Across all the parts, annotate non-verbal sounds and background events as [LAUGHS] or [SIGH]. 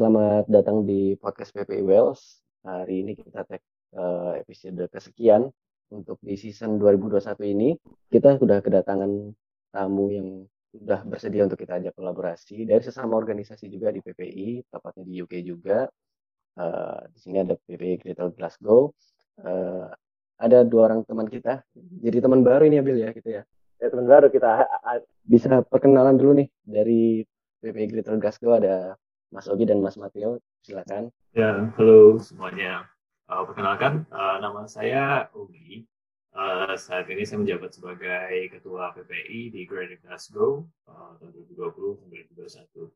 Selamat datang di podcast PPI Wales. Hari ini kita tag uh, episode kesekian untuk di season 2021 ini. Kita sudah kedatangan tamu yang sudah bersedia untuk kita ajak kolaborasi dari sesama organisasi juga di PPI, tepatnya di UK juga. Uh, di sini ada PPI Greater Glasgow. Uh, ada dua orang teman kita. Jadi teman baru ini Bill ya gitu ya. Ya teman baru kita bisa perkenalan dulu nih dari PPI Greater Glasgow ada Mas Ogi dan Mas Mateo, silakan. Ya, halo semuanya. Uh, perkenalkan, uh, nama saya Ogi. Uh, saat ini saya menjabat sebagai Ketua PPI di Greater Glasgow uh, tahun 2020-2021.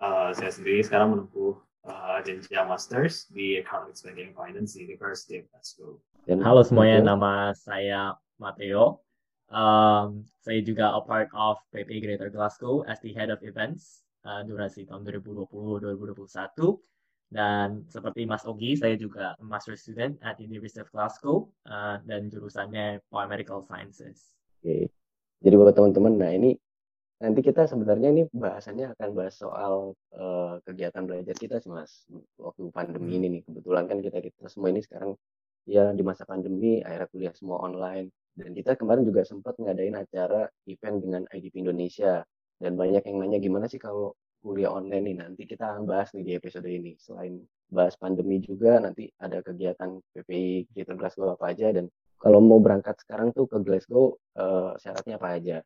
Uh, saya sendiri sekarang menempuh uh, jenjang Masters di Economics Banking Finance di University of Glasgow. Dan halo semuanya, nama saya Mateo. Um, saya juga a part of PPI Greater Glasgow as the Head of Events uh, durasi tahun 2020-2021. Dan seperti Mas Ogi, saya juga master student at University of Glasgow uh, dan jurusannya Biomedical Sciences. Oke. Jadi buat teman-teman, nah ini nanti kita sebenarnya ini bahasannya akan bahas soal uh, kegiatan belajar kita sih Mas. Waktu pandemi ini nih, kebetulan kan kita kita semua ini sekarang ya di masa pandemi akhirnya kuliah semua online dan kita kemarin juga sempat ngadain acara event dengan IDP Indonesia dan banyak yang nanya gimana sih kalau kuliah online nih? Nanti kita akan bahas nih di episode ini. Selain bahas pandemi juga nanti ada kegiatan PPI Greater Glasgow apa aja. Dan kalau mau berangkat sekarang tuh ke Glasgow uh, syaratnya apa aja?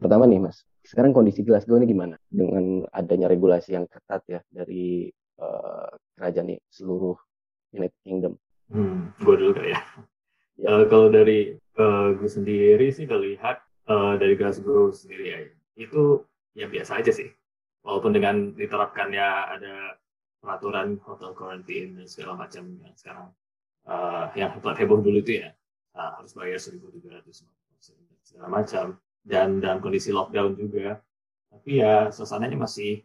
Pertama nih mas sekarang kondisi Glasgow ini gimana? Dengan adanya regulasi yang ketat ya dari uh, kerajaan nih seluruh United Kingdom. Hmm, gue dulu kali ya, ya. Uh, kalau dari uh, gue sendiri sih terlihat uh, dari Glasgow sendiri ya. Itu ya biasa aja sih. Walaupun dengan diterapkannya ada peraturan hotel quarantine dan segala macam yang sekarang uh, yang heboh dulu itu ya. Uh, harus bayar 1.300 segala macam. Dan dalam kondisi lockdown juga. Tapi ya suasananya masih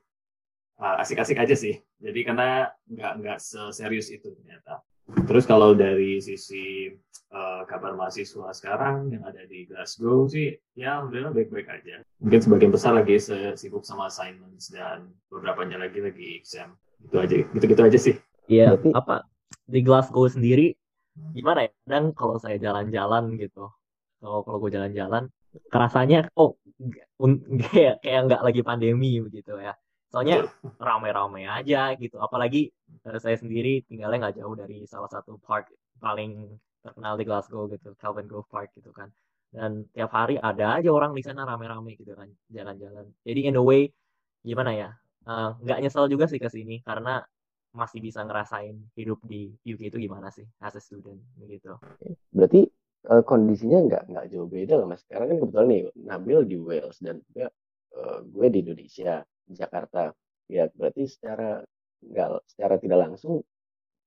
uh, asik-asik aja sih. Jadi karena nggak nggak seserius itu ternyata terus kalau dari sisi uh, kabar mahasiswa sekarang yang ada di Glasgow sih ya udah baik-baik aja. Mungkin sebagian besar lagi sibuk sama assignments dan beberapa lagi lagi exam. Gitu aja, gitu-gitu aja sih. Iya, apa di Glasgow sendiri gimana ya? Dan kalau saya jalan-jalan gitu, kalau kalau gue jalan-jalan, kerasanya oh [LAUGHS] kayak kayak nggak lagi pandemi begitu ya. Soalnya [LAUGHS] rame-rame aja gitu. Apalagi eh, saya sendiri tinggalnya nggak jauh dari salah satu park paling terkenal di Glasgow gitu, Calvin Grove Park gitu kan. Dan tiap hari ada aja orang di sana rame-rame gitu kan, jalan-jalan. Jadi in a way gimana ya? Eh, nggak uh, nyesel juga sih ke sini karena masih bisa ngerasain hidup di UK itu gimana sih as a student gitu. Berarti uh, kondisinya nggak nggak jauh beda lah mas. Sekarang kan kebetulan nih Nabil di Wales dan juga uh, gue di Indonesia, Jakarta. Ya berarti secara nggak secara tidak langsung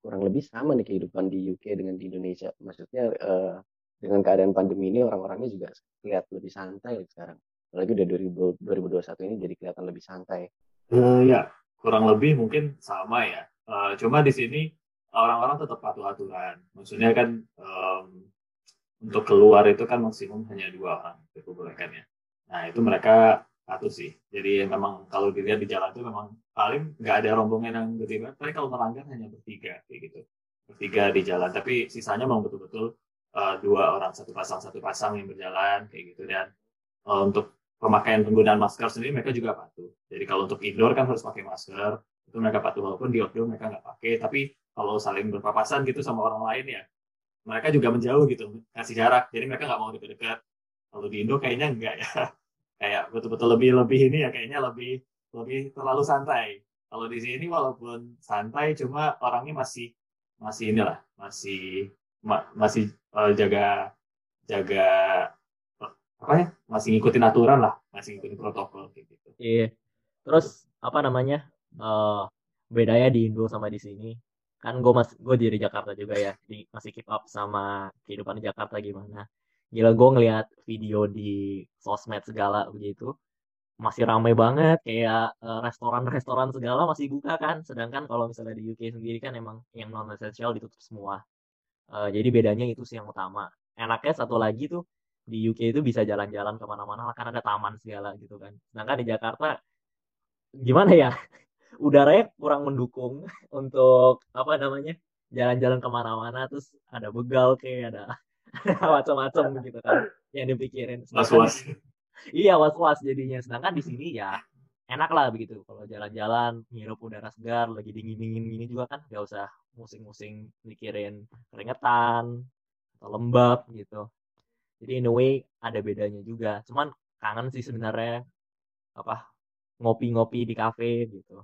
kurang lebih sama nih kehidupan di UK dengan di Indonesia. Maksudnya uh, dengan keadaan pandemi ini orang-orangnya juga lihat lebih santai sekarang. Apalagi udah 2000, 2021 ini jadi kelihatan lebih santai. Uh, ya, kurang lebih mungkin sama ya. Uh, cuma di sini orang-orang tetap patuh aturan. Maksudnya kan um, untuk keluar itu kan maksimum hanya dua orang diperbolehkan ya. Nah itu mereka satu sih. Jadi memang kalau dilihat di jalan itu memang paling nggak ada rombongan yang banget. Tapi kalau melanggar hanya bertiga kayak gitu. Bertiga di jalan. Tapi sisanya memang betul-betul uh, dua orang satu pasang satu pasang yang berjalan kayak gitu. Dan uh, untuk pemakaian penggunaan masker sendiri mereka juga patuh. Jadi kalau untuk indoor kan harus pakai masker. Itu mereka patuh walaupun di outdoor mereka nggak pakai. Tapi kalau saling berpapasan gitu sama orang lain ya mereka juga menjauh gitu kasih jarak jadi mereka nggak mau dekat-dekat kalau di Indo kayaknya enggak ya [LAUGHS] kayak betul-betul lebih lebih ini ya kayaknya lebih lebih terlalu santai. Kalau di sini walaupun santai, cuma orangnya masih masih inilah masih ma, masih uh, jaga jaga apa ya masih ngikutin aturan lah masih ngikutin protokol gitu. Iya. Terus apa namanya uh, bedanya di Indo sama di sini? Kan gue mas gue di Jakarta juga ya, di, masih keep up sama kehidupan di Jakarta gimana gila gue ngeliat video di sosmed segala begitu. Masih ramai banget kayak uh, restoran-restoran segala masih buka kan. Sedangkan kalau misalnya di UK sendiri kan emang yang non essential ditutup semua. Uh, jadi bedanya itu sih yang utama. Enaknya satu lagi tuh di UK itu bisa jalan-jalan ke mana-mana karena ada taman segala gitu kan. Sedangkan di Jakarta gimana ya? [LAUGHS] Udaranya kurang mendukung [LAUGHS] untuk apa namanya jalan-jalan ke mana-mana terus ada begal kayak ada [LAUGHS] macam-macam gitu kan yang dipikirin. [LAUGHS] Was-was. Iya was-was jadinya. Sedangkan di sini ya enak lah begitu. Kalau jalan-jalan ngirup udara segar lagi dingin-dingin gini juga kan gak usah musing-musing mikirin keringetan atau lembab gitu. Jadi in a way ada bedanya juga. Cuman kangen sih sebenarnya apa ngopi-ngopi di kafe gitu.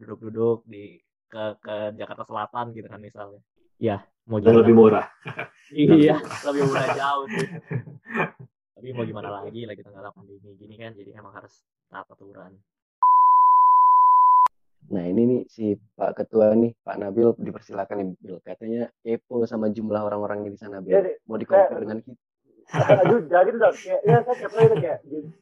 Duduk-duduk di ke ke Jakarta Selatan gitu kan misalnya ya mau gimana lebih murah [LAUGHS] iya lebih murah jauh sih tapi mau gimana lagi lagi tengah pandemi gini kan jadi emang harus taat aturan Nah ini nih si Pak Ketua nih Pak Nabil dipersilakan nih Bil. Katanya kepo sama jumlah orang-orang di sana Bil. Mau dikompar dengan kita. Aduh, jangan gitu dong. Kayak, ya saya kepo itu kayak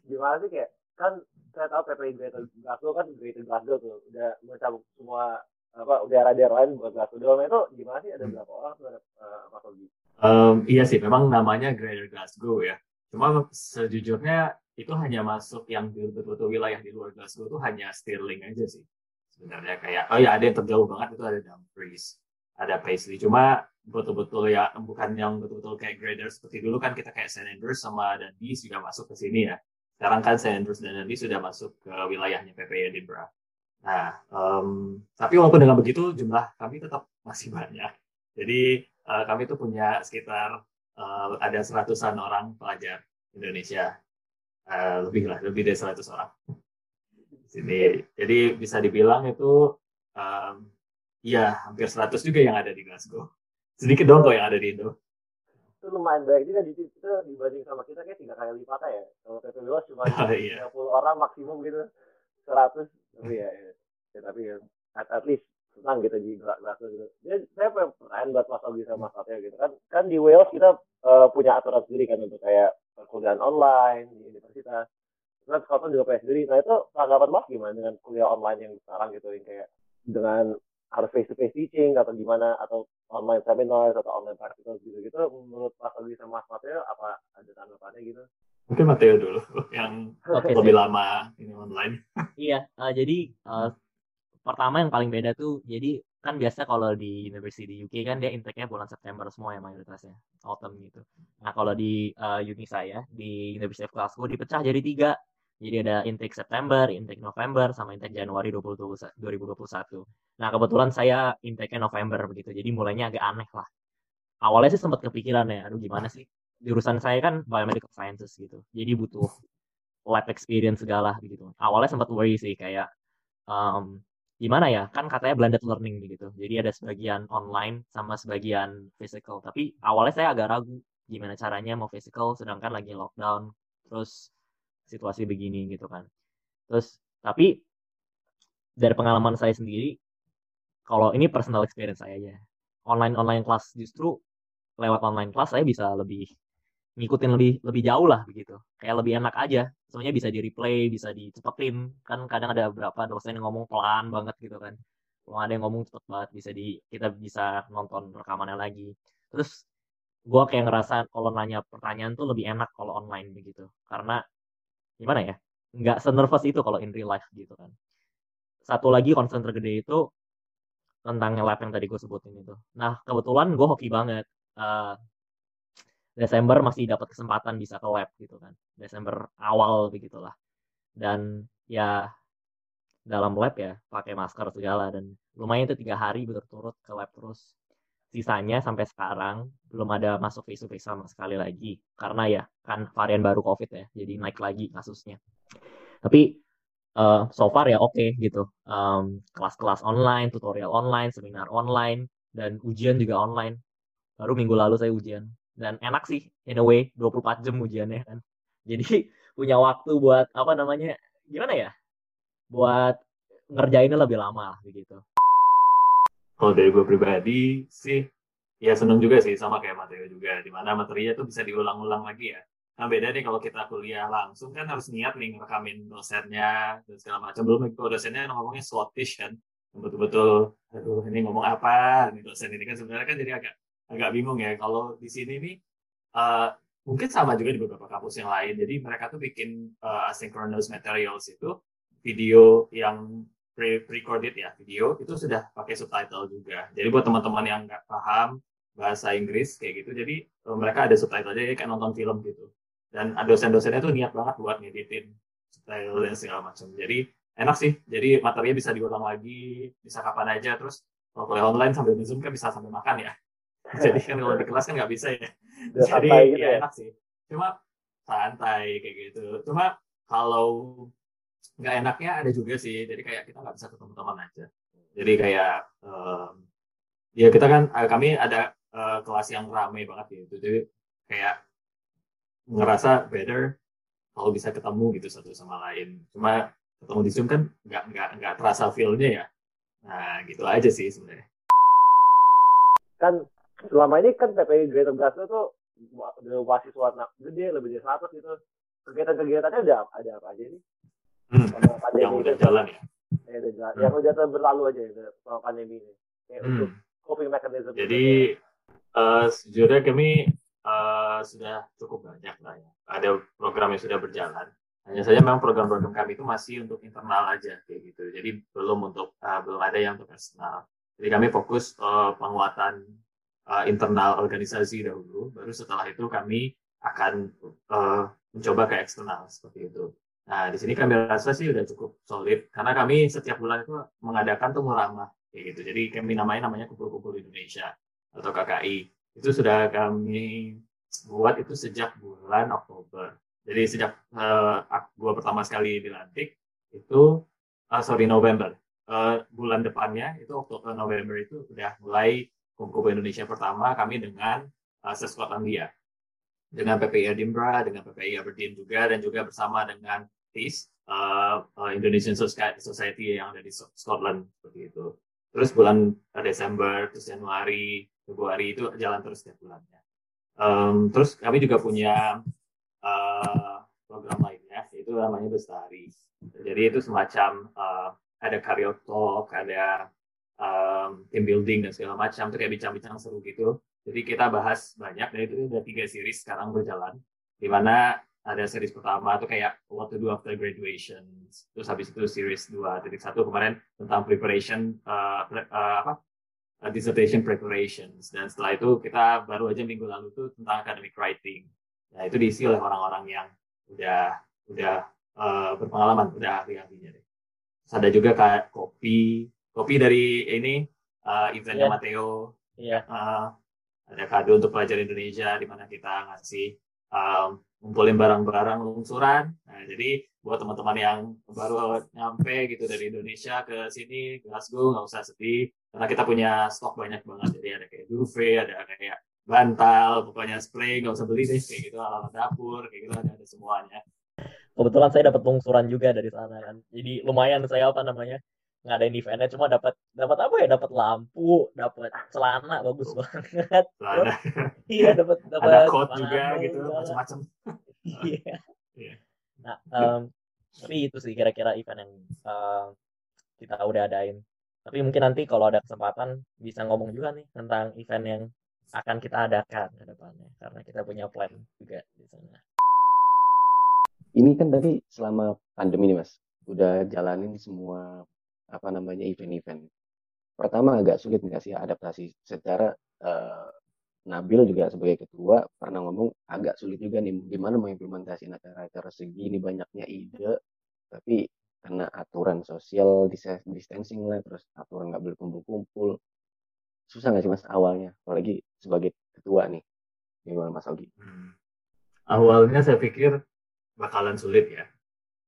gimana sih kayak kan saya tahu PPI Greater Glasgow kan Greater Glasgow tuh udah mencabut semua apa ada lain buat Glasgow doang. Itu gimana sih? Ada berapa orang tuh ada uh, Mas Ogi? Um, iya sih memang namanya Greater Glasgow ya. Cuma sejujurnya itu hanya masuk yang betul-betul wilayah di luar Glasgow itu hanya Stirling aja sih sebenarnya. Kayak oh ya ada yang terjauh banget itu ada Dumfries ada Paisley. Cuma betul-betul ya bukan yang betul-betul kayak grader seperti dulu kan kita kayak St Andrews sama Dundee juga masuk ke sini ya. Sekarang kan St Andrews dan Dundee sudah masuk ke wilayahnya PP Edinburgh nah um, tapi walaupun dengan begitu jumlah kami tetap masih banyak jadi uh, kami tuh punya sekitar uh, ada seratusan orang pelajar Indonesia uh, lebih lah lebih dari seratus orang sini. Jadi bisa dibilang itu um, ya hampir 100 juga yang ada di Glasgow. Sedikit dong kok yang ada di Indo. Itu lumayan banyak juga di situ dibanding sama kita kayak tiga kali lipat ya. Kalau PPWOS cuma oh, [LAUGHS] iya. 30 orang maksimum gitu. 100 tapi ya, ya, ya tapi ya, at, at least senang gitu di Glasgow gitu. Jadi saya pengen buat Mas Ogi sama Mas Satya gitu kan. Kan di Wales kita uh, punya aturan sendiri kan untuk kayak perkuliahan online di universitas Terus Scotland juga punya sendiri. Nah itu tanggapan Mas gimana dengan kuliah online yang sekarang gitu yang kayak dengan harus face to face teaching atau gimana atau online seminar atau online practical gitu gitu menurut Mas Alwi sama Mas Mateo apa ada tanggapannya gitu? Mungkin Mateo dulu yang okay, lebih lama ini online. [LAUGHS] iya, uh, jadi uh, pertama yang paling beda tuh jadi kan biasa kalau di university di UK kan dia intake-nya bulan September semua ya mayoritasnya autumn gitu. Nah kalau di uh, uni saya di University of Glasgow dipecah jadi tiga jadi ada intake September, intake November, sama intake Januari 2021. Nah, kebetulan saya intake-nya November begitu. Jadi mulainya agak aneh lah. Awalnya sih sempat kepikiran ya, aduh gimana sih? Jurusan saya kan biomedical sciences gitu. Jadi butuh lab experience segala begitu. Awalnya sempat worry sih kayak um, gimana ya? Kan katanya blended learning begitu. Jadi ada sebagian online sama sebagian physical. Tapi awalnya saya agak ragu gimana caranya mau physical sedangkan lagi lockdown. Terus situasi begini gitu kan terus tapi dari pengalaman saya sendiri kalau ini personal experience saya aja online online kelas justru lewat online kelas saya bisa lebih ngikutin lebih lebih jauh lah begitu. Kayak lebih enak aja. Soalnya bisa di replay bisa dicepetin. Kan kadang ada beberapa dosen yang ngomong pelan banget gitu kan. Kalau ada yang ngomong cepet banget. Bisa di kita bisa nonton rekamannya lagi. Terus gue kayak ngerasa kalau nanya pertanyaan tuh lebih enak kalau online begitu. Karena gimana ya? Nggak senervous itu kalau in real life gitu kan. Satu lagi concern tergede itu tentang lab yang tadi gue sebutin itu. Nah kebetulan gue hoki banget. Uh, Desember masih dapat kesempatan bisa ke lab gitu kan. Desember awal begitulah. Dan ya dalam lab ya pakai masker segala. Dan lumayan itu tiga hari berturut ke lab terus. Sisanya sampai sekarang belum ada masuk face to sama sekali lagi. Karena ya kan varian baru covid ya jadi naik lagi kasusnya. Tapi uh, so far ya oke okay, gitu. Um, kelas-kelas online tutorial online seminar online dan ujian juga online. Baru minggu lalu saya ujian dan enak sih in a way 24 jam ujiannya kan. Jadi punya waktu buat apa namanya gimana ya? Buat ngerjainnya lebih lama lah begitu. Kalau dari gue pribadi sih ya seneng juga sih sama kayak Mateo juga di mana materinya tuh bisa diulang-ulang lagi ya. Nah beda nih kalau kita kuliah langsung kan harus niat nih ngerekamin dosennya dan segala macam. Belum lagi kalau dosennya ngomongnya slottish kan. Betul-betul aduh ini ngomong apa? Nih dosen ini kan sebenarnya kan jadi agak agak bingung ya kalau di sini nih uh, mungkin sama juga di beberapa kampus yang lain jadi mereka tuh bikin uh, asynchronous materials itu video yang pre-recorded ya video itu sudah pakai subtitle juga. Jadi buat teman-teman yang nggak paham bahasa Inggris kayak gitu, jadi uh, mereka ada subtitle jadi kayak nonton film gitu. Dan dosen-dosennya tuh niat banget buat ngeditin subtitle dan segala macam. Jadi enak sih. Jadi materinya bisa diulang lagi, bisa kapan aja. Terus kalau online sambil zoom kan bisa sambil makan ya. [LAUGHS] Jadi kan kalau di kelas kan nggak bisa ya. Jadi gitu ya, ya? enak sih. Cuma santai kayak gitu. Cuma kalau nggak enaknya ada juga sih. Jadi kayak kita nggak bisa ketemu teman aja. Jadi kayak um, ya kita kan eh, kami ada uh, kelas yang ramai banget gitu. Jadi kayak ngerasa better kalau bisa ketemu gitu satu sama lain. Cuma ketemu di zoom kan nggak nggak nggak terasa feelnya ya. Nah gitu aja sih sebenarnya. Kan selama ini kan PPI Greater Glasgow tuh mahasiswa gede lebih dari 100 gitu kegiatan-kegiatannya ada ada apa aja nih Hmm. yang udah jalan ya. Ya, udah jalan. Hmm. Yang udah berlalu aja ya sama pandemi ini. Kayak hmm. untuk coping mechanism. Jadi uh, sejujurnya kami uh, sudah cukup banyak lah ya. Ada program yang sudah berjalan. Hanya saja memang program-program kami itu masih untuk internal aja kayak gitu. Jadi belum untuk uh, belum ada yang untuk eksternal. Jadi kami fokus uh, penguatan uh, internal organisasi dahulu. Baru setelah itu kami akan uh, mencoba ke eksternal seperti itu. Nah, di sini kami rasa sih udah cukup solid karena kami setiap bulan itu mengadakan tuh ramah kayak gitu. Jadi kami namanya namanya Kumpul-Kumpul Indonesia atau KKI. Itu sudah kami buat itu sejak bulan Oktober. Jadi sejak uh, gua pertama sekali dilantik itu uh, sorry November. Uh, bulan depannya itu Oktober November itu udah mulai Kumpul Indonesia pertama kami dengan uh, Skotlandia dengan PPI Edinburgh, dengan PPI Aberdeen juga, dan juga bersama dengan TIS, uh, uh, Indonesian Society yang ada di Scotland seperti itu. Terus bulan Desember, terus Januari, Februari itu jalan terus setiap bulannya. Um, terus kami juga punya uh, program lainnya, itu namanya Bestari. Jadi itu semacam uh, ada career ada um, team building dan segala macam, itu kayak bincang-bincang seru gitu jadi kita bahas banyak dan itu udah tiga series sekarang berjalan. Di mana ada series pertama itu kayak what to do after graduation. Terus habis itu series satu kemarin tentang preparation uh, uh, apa? Uh, dissertation preparations dan setelah itu kita baru aja minggu lalu tuh tentang academic writing. Nah, itu diisi oleh orang-orang yang udah udah uh, berpengalaman, udah ahli-ahlinya deh. Ada juga kayak kopi, kopi dari ini uh, eventnya yeah. Mateo. Iya. Yeah. Uh, ada kado untuk pelajar Indonesia di mana kita ngasih um, ngumpulin barang-barang lungsuran. Nah, jadi buat teman-teman yang baru nyampe gitu dari Indonesia ke sini, ke Glasgow, nggak usah sedih. Karena kita punya stok banyak banget. Jadi ada kayak duvet, ada kayak bantal, pokoknya spray, nggak usah beli deh. Kayak gitu, alat dapur, kayak gitu ada, ada semuanya. Kebetulan saya dapat lungsuran juga dari sana kan. Jadi lumayan saya apa namanya, ngadain eventnya cuma dapat dapat apa ya? Dapat lampu dapat celana bagus banget. Celana. Iya dapat [LAUGHS] dapat ada coat juga gitu macam-macam. [LAUGHS] Iya. Yeah. nah um, tapi itu sih kira-kira event yang uh, kita udah adain. Tapi mungkin nanti kalau ada kesempatan bisa ngomong juga nih tentang event yang akan kita adakan ke depannya karena kita punya plan juga di sana. Ini kan tadi selama pandemi nih mas. Udah jalanin semua apa namanya event-event. Pertama agak sulit nggak sih adaptasi secara uh, Nabil juga sebagai ketua pernah ngomong agak sulit juga nih gimana mengimplementasi acara-acara segini banyaknya ide tapi karena aturan sosial distancing lah terus aturan nggak boleh kumpul-kumpul susah nggak sih mas awalnya apalagi sebagai ketua nih gimana mas Ogi? Hmm. Awalnya saya pikir bakalan sulit ya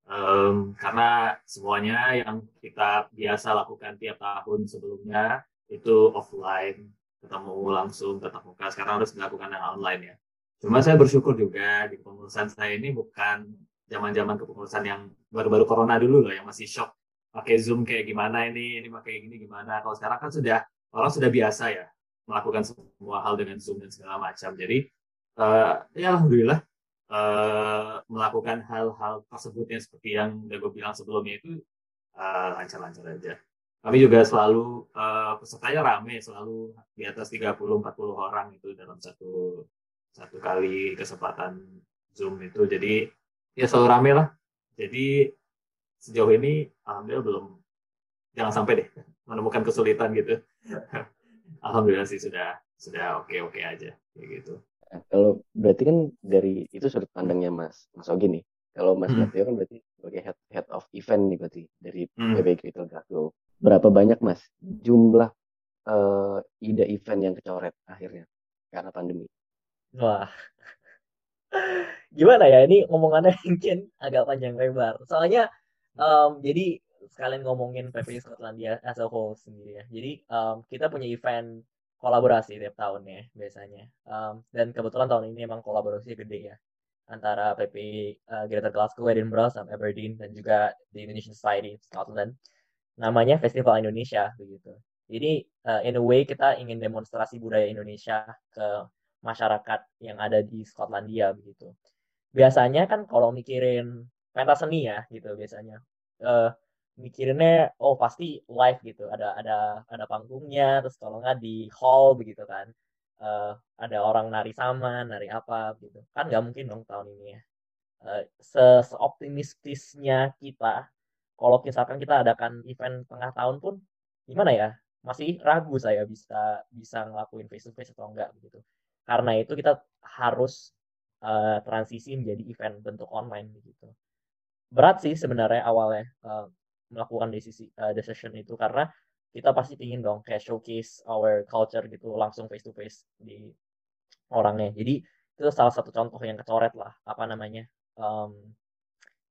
um, karena semuanya yang kita biasa lakukan tiap tahun sebelumnya itu offline ketemu langsung tetap muka. Sekarang harus dilakukan yang online ya. Cuma saya bersyukur juga di pengurusan saya ini bukan zaman-zaman kepengurusan yang baru-baru corona dulu loh yang masih shock. Pakai zoom kayak gimana ini ini pakai gini gimana. Kalau sekarang kan sudah orang sudah biasa ya melakukan semua hal dengan zoom dan segala macam. Jadi uh, ya alhamdulillah uh, melakukan hal-hal tersebut yang seperti yang udah gue bilang sebelumnya itu eh, lancar-lancar aja. Kami juga selalu uh, pesertanya rame, selalu di atas 30-40 orang itu dalam satu satu kali kesempatan Zoom itu. Jadi ya selalu rame lah. Jadi sejauh ini alhamdulillah belum jangan sampai deh [LAUGHS] menemukan kesulitan gitu [LAUGHS] alhamdulillah sih sudah sudah oke oke aja kayak gitu nah, kalau berarti kan dari itu sudut pandangnya mas mas Ogi nih. Kalau mas hmm. kan berarti sebagai head head of event nih berarti dari hmm. Critical Glasgow. Berapa banyak mas jumlah uh, ide event yang kecoret akhirnya karena pandemi? Wah. [LAUGHS] Gimana ya ini ngomongannya [LAUGHS] mungkin agak panjang lebar. Soalnya um, jadi sekalian ngomongin PPI Skotlandia as a whole sendiri ya. Jadi um, kita punya event kolaborasi tiap tahunnya biasanya. Um, dan kebetulan tahun ini emang kolaborasi gede ya antara PPI uh, Greater Glasgow, Edinburgh, sama Aberdeen dan juga the Indonesian Society Scotland. Namanya Festival Indonesia begitu. Jadi uh, in a way kita ingin demonstrasi budaya Indonesia ke masyarakat yang ada di Skotlandia begitu. Biasanya kan kalau mikirin pentas seni ya gitu biasanya. Uh, mikirinnya oh pasti live gitu. Ada ada ada panggungnya terus kalau nggak di hall begitu kan. Uh, ada orang nari sama nari apa gitu. Kan nggak mungkin dong tahun ini ya. Uh, se seoptimistisnya kita kalau misalkan kita adakan event tengah tahun pun gimana ya? Masih ragu saya bisa bisa ngelakuin face to face atau enggak gitu. Karena itu kita harus uh, transisi menjadi event bentuk online gitu. Berat sih sebenarnya awalnya uh, melakukan decision, uh, decision itu. Karena kita pasti pingin dong kayak showcase our culture gitu langsung face to face di orangnya. Jadi itu salah satu contoh yang kecoret lah apa namanya um,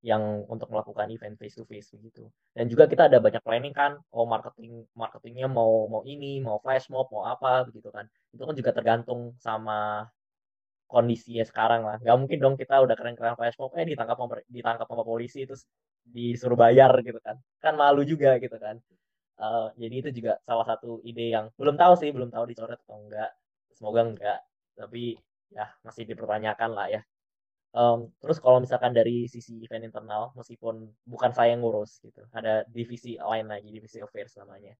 yang untuk melakukan event face to face begitu. Dan juga kita ada banyak planning kan oh marketing marketingnya mau mau ini mau flash mob mau apa begitu kan. Itu kan juga tergantung sama kondisinya sekarang lah. Nggak mungkin dong kita udah keren-keren flash mob eh ditangkap ditangkap sama polisi terus disuruh bayar gitu kan. Kan malu juga gitu kan. Uh, jadi itu juga salah satu ide yang belum tahu sih belum tahu dicoret atau enggak. Semoga enggak tapi ya masih dipertanyakan lah ya. Um, terus kalau misalkan dari sisi event internal meskipun bukan saya yang ngurus gitu ada divisi lain lagi divisi affairs namanya.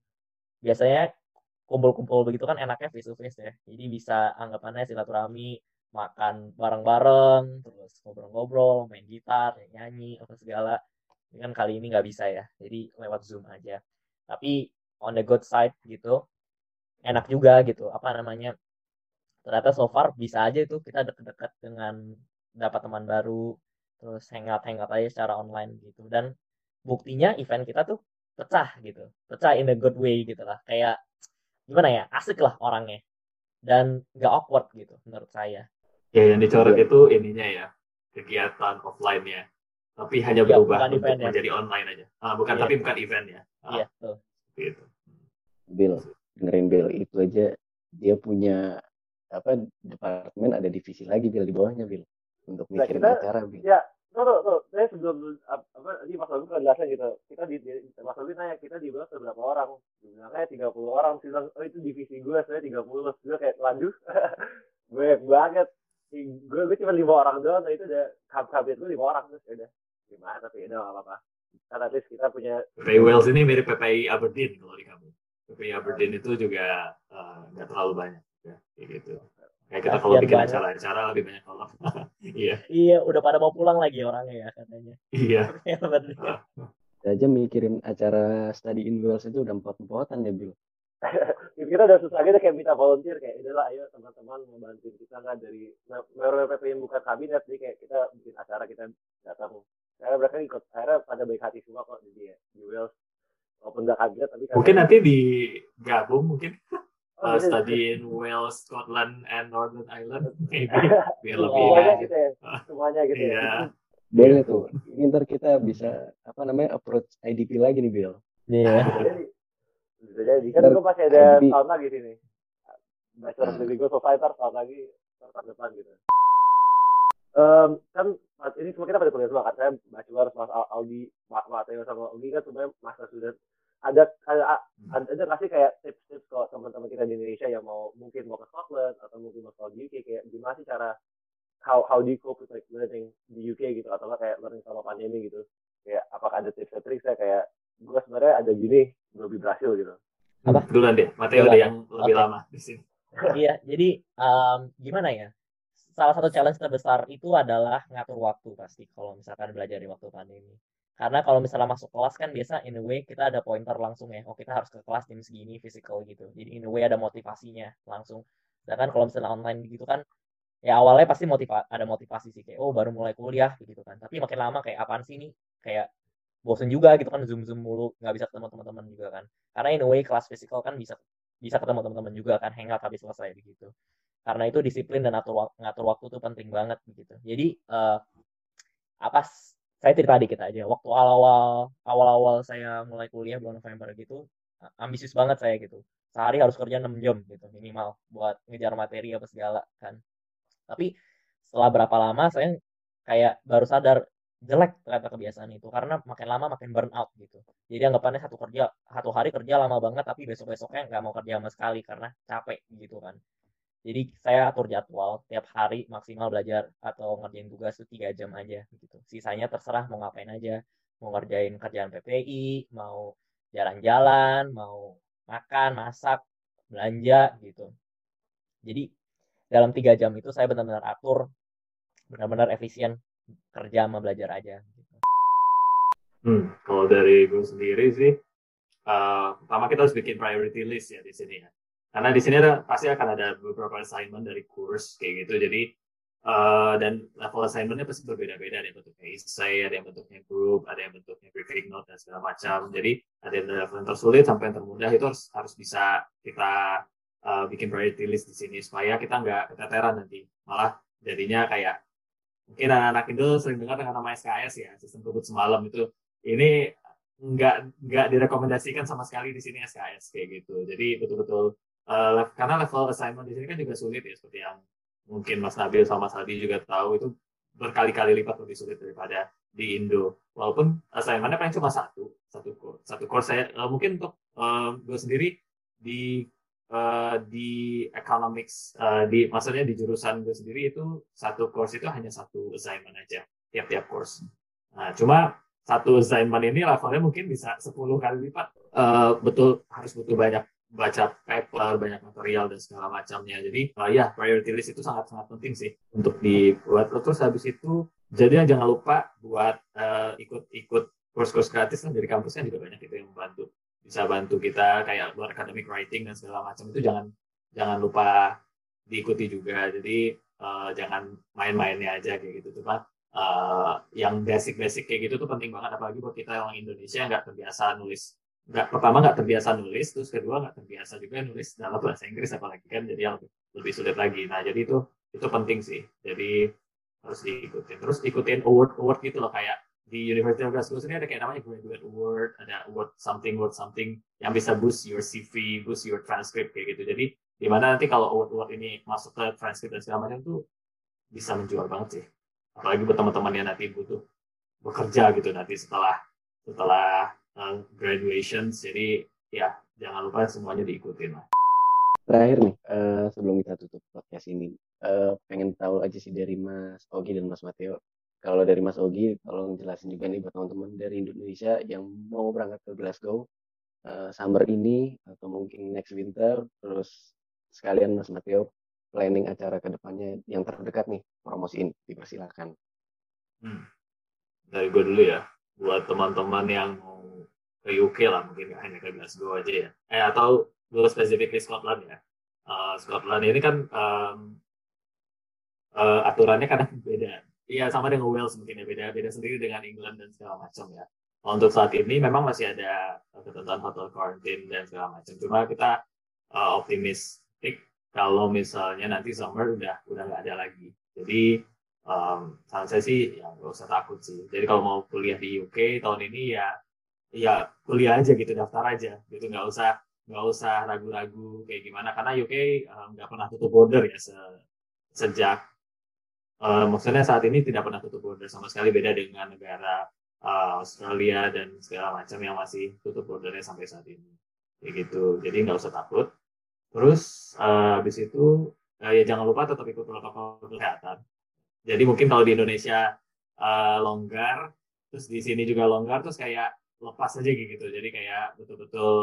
Biasanya kumpul-kumpul begitu kan enaknya face to face ya. Jadi bisa anggapannya silaturahmi makan bareng-bareng, terus ngobrol-ngobrol, main gitar, nyanyi, apa segala. Ini kan kali ini nggak bisa ya, jadi lewat Zoom aja. Tapi on the good side gitu, enak juga gitu. Apa namanya? Ternyata so far bisa aja itu kita deket-deket dengan dapat teman baru, terus hangout-hangout aja secara online gitu. Dan buktinya event kita tuh pecah gitu, pecah in a good way gitu lah. Kayak gimana ya, asik lah orangnya dan nggak awkward gitu menurut saya Ya, yang dicoret iya. itu ininya ya, kegiatan offline-nya. Tapi hanya ya, berubah untuk event, ya. menjadi online aja. Ah, bukan, ya. tapi bukan event ya. Ah, iya, betul. Gitu. Bill, dengerin Bill itu aja dia punya apa departemen ada divisi lagi Bill di bawahnya Bill untuk nah, mikirin nah, kita, acara Bill. Ya, tuh tuh tuh saya sebelum apa tadi Mas Agus kan jelasin gitu kita di, di Mas Agus nanya kita di bawah berapa orang bilangnya tiga puluh orang sih bilang oh itu divisi gue saya tiga puluh gue kayak lanjut [LAUGHS] gue banget gue gue cuma lima orang doang tapi itu udah kabit gue lima orang terus ya udah. Gimana tapi ya udah apa apa at least kita punya PPI Wales ini mirip PPI Aberdeen kalau di kamu PPI Aberdeen itu juga eh, nggak uh, terlalu banyak ya kayak gitu. Kayak kita kalau bikin acara-acara lebih banyak orang [LAUGHS] iya. Iya udah pada mau pulang lagi orangnya ya katanya. Iya. [LAUGHS] Aja mikirin acara study in Wales itu udah empat empatan ya Bill [LAUGHS] kita udah susah gitu kayak minta volunteer kayak udahlah ayo teman-teman mau bantu kita nggak dari mayor PP yang bukan kabinet. Jadi kayak kita bikin acara kita datang. Saya mereka ikut akhirnya pada baik hati semua kok jadi ya di Wales walaupun nggak kabinet tapi mungkin nanti digabung mungkin. Oh, uh, study in Wales, Scotland, and Northern Ireland [LAUGHS] maybe. Biar lebih semuanya gitu ya semuanya gitu ya. Iya. boleh tuh. Ini ntar kita bisa apa namanya approach IDP lagi nih Bill. Iya. Yeah bisa jadi. Kan gue masih ada tahun lagi sini. Bachelor of legal society tahun lagi tahun depan gitu. Um, kan ini semua kita pada kuliah semua kan. Saya bachelor mas Aldi Mateo sama Aldi kan semuanya master student. Ada ada ada, ada kasih kayak tips-tips kok teman-teman kita di Indonesia yang mau mungkin mau ke Scotland atau mungkin mau ke UK kayak gimana sih cara how how do you cope with like learning di UK gitu? Atau kayak learning sama pandemi gitu. Kayak apakah ada tips trik saya kayak gue sebenarnya ada gini lebih berhasil gitu. Apa? Duluan deh Mateo deh yang lebih okay. lama di sini. Iya jadi um, gimana ya? Salah satu challenge terbesar itu adalah ngatur waktu pasti kalau misalkan belajar di waktu pandemi. Karena kalau misalnya masuk kelas kan biasa in a way kita ada pointer langsung ya oh kita harus ke kelas jam segini physical gitu. Jadi in a way ada motivasinya langsung. Sedangkan kalau misalnya online gitu kan ya awalnya pasti motiva ada motivasi sih kayak oh baru mulai kuliah gitu kan. Tapi makin lama kayak apaan sih ini? Kayak bosen juga gitu kan zoom zoom mulu nggak bisa ketemu teman-teman juga kan. Karena in a way kelas physical kan bisa bisa ketemu teman-teman juga kan hangout habis selesai begitu. Karena itu disiplin dan ngatur, ngatur waktu itu penting banget begitu. Jadi uh, apa saya cerita dikit aja. Waktu awal-awal awal-awal saya mulai kuliah bulan November gitu ambisius banget saya gitu. Sehari harus kerja 6 jam gitu minimal buat ngejar materi apa segala kan. Tapi setelah berapa lama saya kayak baru sadar jelek ternyata kebiasaan itu karena makin lama makin burn out gitu jadi anggapannya satu kerja satu hari kerja lama banget tapi besok besoknya nggak mau kerja sama sekali karena capek gitu kan jadi saya atur jadwal tiap hari maksimal belajar atau ngerjain tugas itu tiga jam aja gitu. Sisanya terserah mau ngapain aja, mau ngerjain kerjaan PPI, mau jalan-jalan, mau makan, masak, belanja gitu. Jadi dalam tiga jam itu saya benar-benar atur, benar-benar efisien kerja sama belajar aja. Gitu. Hmm, kalau dari gue sendiri sih, uh, pertama kita harus bikin priority list ya di sini ya karena di sini ada pasti akan ada beberapa assignment dari course kayak gitu jadi uh, dan level assignmentnya pasti berbeda-beda ada yang bentuknya essay ada yang bentuknya group ada yang bentuknya briefing note dan segala macam jadi ada yang level yang tersulit sampai yang termudah itu harus harus bisa kita uh, bikin priority list di sini supaya kita nggak keteteran nanti malah jadinya kayak mungkin anak-anak itu sering dengar dengan nama SKS ya sistem kebut semalam itu ini nggak nggak direkomendasikan sama sekali di sini SKS kayak gitu jadi betul-betul uh, karena level assignment di sini kan juga sulit ya seperti yang mungkin Mas Nabil sama Mas Hadi juga tahu itu berkali-kali lipat lebih sulit daripada di Indo. Walaupun assignmentnya paling cuma satu, satu course. Satu course saya uh, mungkin untuk uh, gue sendiri di uh, di economics uh, di maksudnya di jurusan gue sendiri itu satu course itu hanya satu assignment aja tiap-tiap course. Nah, cuma satu assignment ini levelnya mungkin bisa 10 kali lipat. Uh, betul harus butuh banyak baca paper, banyak material dan segala macamnya. Jadi uh, ya priority list itu sangat-sangat penting sih untuk dibuat. Terus habis itu jadi jangan lupa buat uh, ikut-ikut course-course gratis kan dari kampusnya juga banyak itu yang membantu. Bisa bantu kita kayak buat academic writing dan segala macam itu jangan jangan lupa diikuti juga. Jadi uh, jangan main-mainnya aja kayak gitu. Cuma uh, yang basic-basic kayak gitu tuh penting banget apalagi buat kita orang Indonesia nggak terbiasa nulis nggak pertama nggak terbiasa nulis terus kedua nggak terbiasa juga nulis dalam bahasa Inggris apalagi kan jadi yang lebih, lebih sulit lagi nah jadi itu itu penting sih jadi harus diikutin terus ikutin award award gitu loh kayak di University of Glasgow sini ada kayak namanya graduate award ada award something award something yang bisa boost your CV boost your transcript kayak gitu. Jadi di mana nanti kalau award award ini masuk ke transcript dan segala macam tuh bisa menjual banget sih. Apalagi buat teman-teman yang nanti butuh bekerja gitu nanti setelah setelah uh, graduation. Jadi ya jangan lupa semuanya diikutin lah. Terakhir nih uh, sebelum kita tutup podcast ini uh, pengen tahu aja sih dari Mas Ogi dan Mas Mateo kalau dari Mas Ogi tolong jelasin juga nih buat teman-teman dari Indonesia yang mau berangkat ke Glasgow uh, summer ini atau mungkin next winter terus sekalian Mas Mateo planning acara ke depannya yang terdekat nih promosiin dipersilakan hmm. dari gue dulu ya buat teman-teman yang mau ke UK lah mungkin hanya ke Glasgow aja ya. Eh atau gue spesifik di Scotland ya. Uh, Scotland ini kan um, uh, aturannya kadang beda Iya sama dengan Wales mungkin ya beda beda sendiri dengan England dan segala macam ya. Untuk saat ini memang masih ada ketentuan hotel quarantine dan segala macam. Cuma kita uh, optimistik kalau misalnya nanti summer udah udah nggak ada lagi. Jadi um, saran saya sih ya nggak usah takut sih. Jadi kalau mau kuliah di UK tahun ini ya ya kuliah aja gitu daftar aja gitu nggak usah nggak usah ragu-ragu kayak gimana karena UK nggak um, pernah tutup border ya se sejak uh, maksudnya saat ini tidak pernah tutup border sama sekali beda dengan negara uh, Australia dan segala macam yang masih tutup bordernya sampai saat ini. Kayak gitu. Jadi nggak usah takut. Terus uh, habis itu uh, ya jangan lupa tetap ikut protokol kesehatan. Jadi mungkin kalau di Indonesia uh, longgar terus di sini juga longgar terus kayak lepas aja gitu. Jadi kayak betul-betul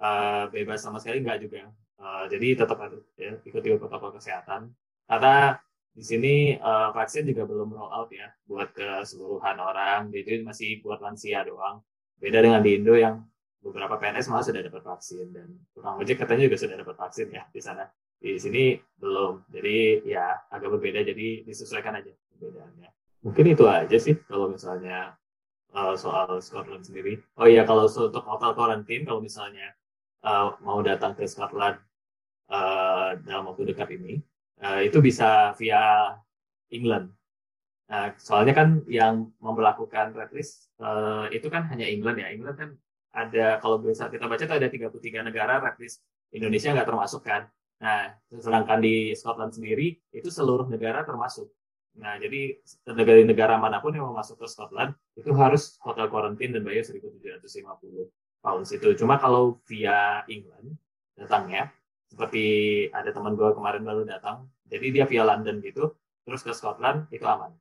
uh, bebas sama sekali nggak juga. Uh, jadi tetap harus ya, ikuti protokol kesehatan. Karena di sini uh, vaksin juga belum roll out ya buat keseluruhan orang, jadi masih buat lansia doang. Beda dengan di Indo yang beberapa PNS malah sudah dapat vaksin dan tukang ojek katanya juga sudah dapat vaksin ya di sana. Di sini belum, jadi ya agak berbeda, jadi disesuaikan aja perbedaannya. Mungkin itu aja sih kalau misalnya uh, soal Scotland sendiri. Oh iya, kalau untuk hotel karantin, kalau misalnya uh, mau datang ke Scotland uh, dalam waktu dekat ini, uh, itu bisa via England. Nah, soalnya kan yang memperlakukan red list uh, itu kan hanya England ya. England kan ada kalau bisa kita baca itu ada 33 negara red list. Indonesia nggak termasuk kan. Nah, sedangkan di Scotland sendiri itu seluruh negara termasuk. Nah, jadi negara-negara mana pun yang mau masuk ke Scotland itu harus hotel quarantine dan bayar 1.750 pounds itu. Cuma kalau via England datangnya seperti ada teman gue kemarin baru datang. Jadi dia via London gitu terus ke Scotland itu aman.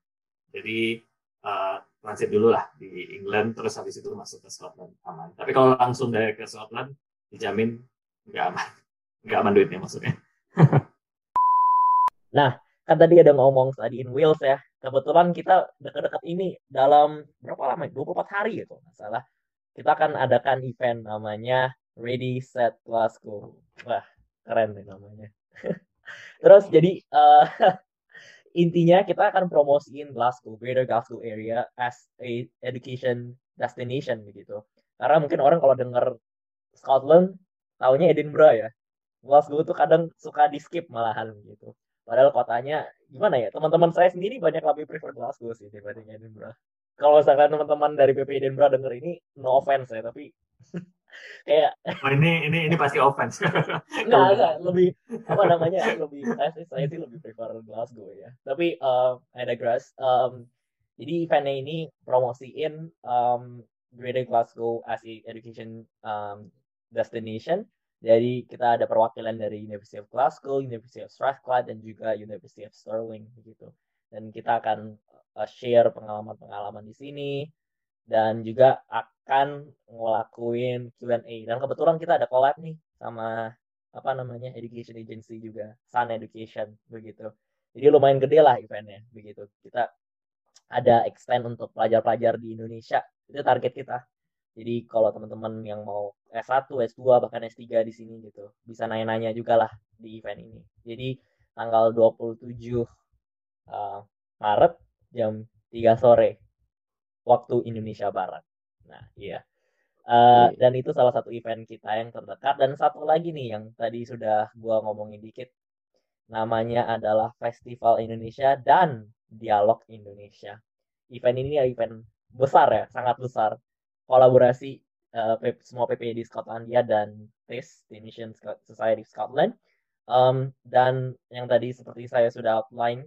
Jadi uh, transit dulu lah di England terus habis itu masuk ke Scotland aman. Tapi kalau langsung dari ke Scotland dijamin nggak aman. [LAUGHS] Nggak aman duitnya maksudnya. [LAUGHS] Nah kan tadi ada ngomong tadi in Wales ya. Kebetulan kita dekat-dekat ini dalam berapa lama 24 hari gitu masalah kita akan adakan event namanya Ready Set Glasgow wah keren nih namanya. [LAUGHS] Terus jadi uh, [LAUGHS] intinya kita akan promosiin Glasgow Greater Glasgow area as a education destination begitu karena mungkin orang kalau dengar Scotland tahunya Edinburgh ya. Glasgow tuh kadang suka di skip malahan gitu. Padahal kotanya gimana ya teman-teman saya sendiri banyak lebih prefer Glasgow sih dibanding Edinburgh. Kalau misalkan teman-teman dari PP Edinburgh denger ini no offense ya tapi [LAUGHS] kayak oh, ini ini ini pasti offense. [LAUGHS] Enggak enggak lebih apa namanya lebih saya sih saya sih lebih prefer Glasgow ya. Tapi uh, I digress. Um, jadi eventnya ini promosiin um, Greater Glasgow as a education um, destination. Jadi kita ada perwakilan dari University of Glasgow, University of Strathclyde, dan juga University of Stirling begitu. Dan kita akan uh, share pengalaman-pengalaman di sini, dan juga akan ngelakuin Q&A dan kebetulan kita ada collab nih sama apa namanya education agency juga Sun Education begitu. Jadi lumayan gede lah eventnya begitu. Kita ada extend untuk pelajar-pelajar di Indonesia. Itu target kita. Jadi kalau teman-teman yang mau S1, S2 bahkan S3 di sini gitu bisa nanya-nanya juga lah di event ini. Jadi tanggal 27 uh, Maret jam 3 sore waktu Indonesia Barat. Nah, iya. Uh, dan itu salah satu event kita yang terdekat dan satu lagi nih yang tadi sudah gua ngomongin dikit namanya adalah Festival Indonesia dan Dialog Indonesia. Event ini ya event besar ya, sangat besar. Kolaborasi uh, semua PPI di Skotlandia dan TIS, The Society of Scotland. Um, dan yang tadi seperti saya sudah outline,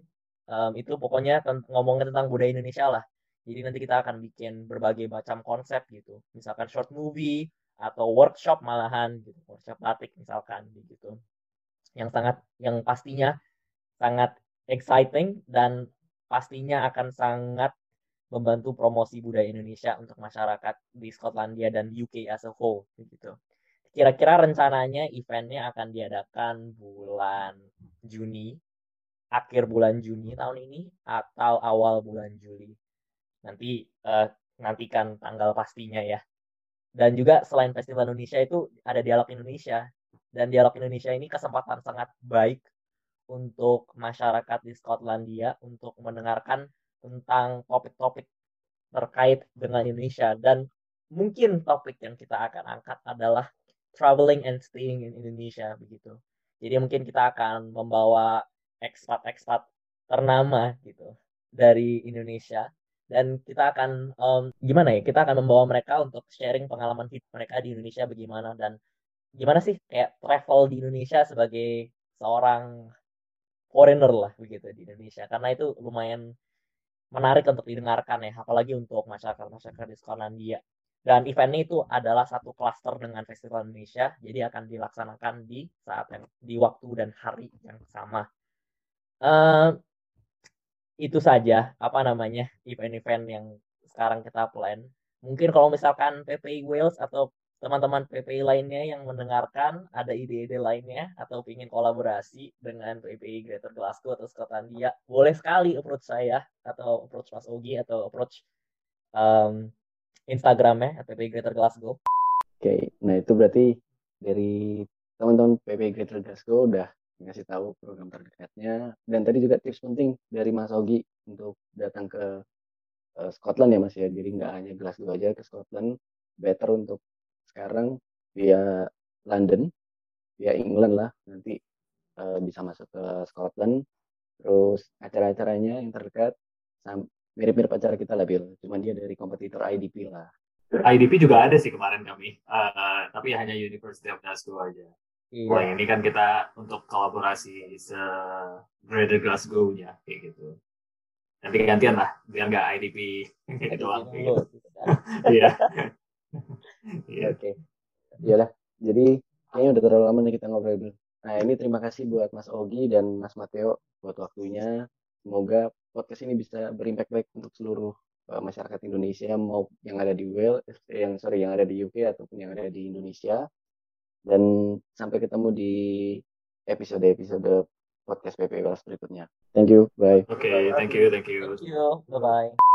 um, itu pokoknya ngomongin tentang budaya Indonesia lah jadi nanti kita akan bikin berbagai macam konsep gitu. Misalkan short movie atau workshop malahan gitu, workshop batik misalkan gitu. Yang sangat yang pastinya sangat exciting dan pastinya akan sangat membantu promosi budaya Indonesia untuk masyarakat di Skotlandia dan UK as a whole gitu. Kira-kira rencananya eventnya akan diadakan bulan Juni, akhir bulan Juni tahun ini atau awal bulan Juli nanti uh, nantikan tanggal pastinya ya. Dan juga selain Festival Indonesia itu ada Dialog Indonesia. Dan Dialog Indonesia ini kesempatan sangat baik untuk masyarakat di Skotlandia untuk mendengarkan tentang topik-topik terkait dengan Indonesia. Dan mungkin topik yang kita akan angkat adalah traveling and staying in Indonesia begitu. Jadi mungkin kita akan membawa ekspat-ekspat ternama gitu dari Indonesia dan kita akan um, gimana ya kita akan membawa mereka untuk sharing pengalaman hidup mereka di Indonesia bagaimana. Dan gimana sih kayak travel di Indonesia sebagai seorang foreigner lah begitu di Indonesia. Karena itu lumayan menarik untuk didengarkan ya apalagi untuk masyarakat masyarakat di Skotlandia dan eventnya itu adalah satu klaster dengan Festival Indonesia jadi akan dilaksanakan di saat yang di waktu dan hari yang sama. Uh, itu saja apa namanya event-event yang sekarang kita plan. Mungkin kalau misalkan PPI Wales atau teman-teman PPI lainnya yang mendengarkan ada ide-ide lainnya atau ingin kolaborasi dengan PPI Greater Glasgow atau Skotlandia, boleh sekali approach saya atau approach Mas Ogi atau approach um, Instagramnya PPI Greater Glasgow. Oke, nah itu berarti dari teman-teman PPI Greater Glasgow udah ngasih tahu program terdekatnya dan tadi juga tips penting dari Mas Ogi untuk datang ke uh, Scotland ya Mas ya, jadi nggak hanya Glasgow aja ke Scotland, better untuk sekarang via London, via England lah nanti uh, bisa masuk ke Scotland. Terus acara-acaranya yang terdekat mirip-mirip acara kita lah Bill, cuman dia dari kompetitor IDP lah. IDP juga ada sih kemarin kami, uh, tapi hanya University of Glasgow aja. Iya. Wah ini kan kita untuk kolaborasi se Greater Glasgow-nya kayak gitu. Nanti gantian lah, biar nggak IDP doang. [LAUGHS] Iya. Iya. Oke. Iyalah. Jadi kayaknya udah terlalu lama nih kita ngobrol dulu. Nah ini terima kasih buat Mas Ogi dan Mas Mateo buat waktunya. Semoga podcast ini bisa berimpact baik untuk seluruh uh, masyarakat Indonesia mau yang ada di Wales, eh, yang sorry yang ada di UK ataupun yang ada di Indonesia. Dan sampai ketemu di episode-episode podcast PP Wales berikutnya. Thank you. Bye. Oke, okay, thank you, thank you. Thank you. Bye bye.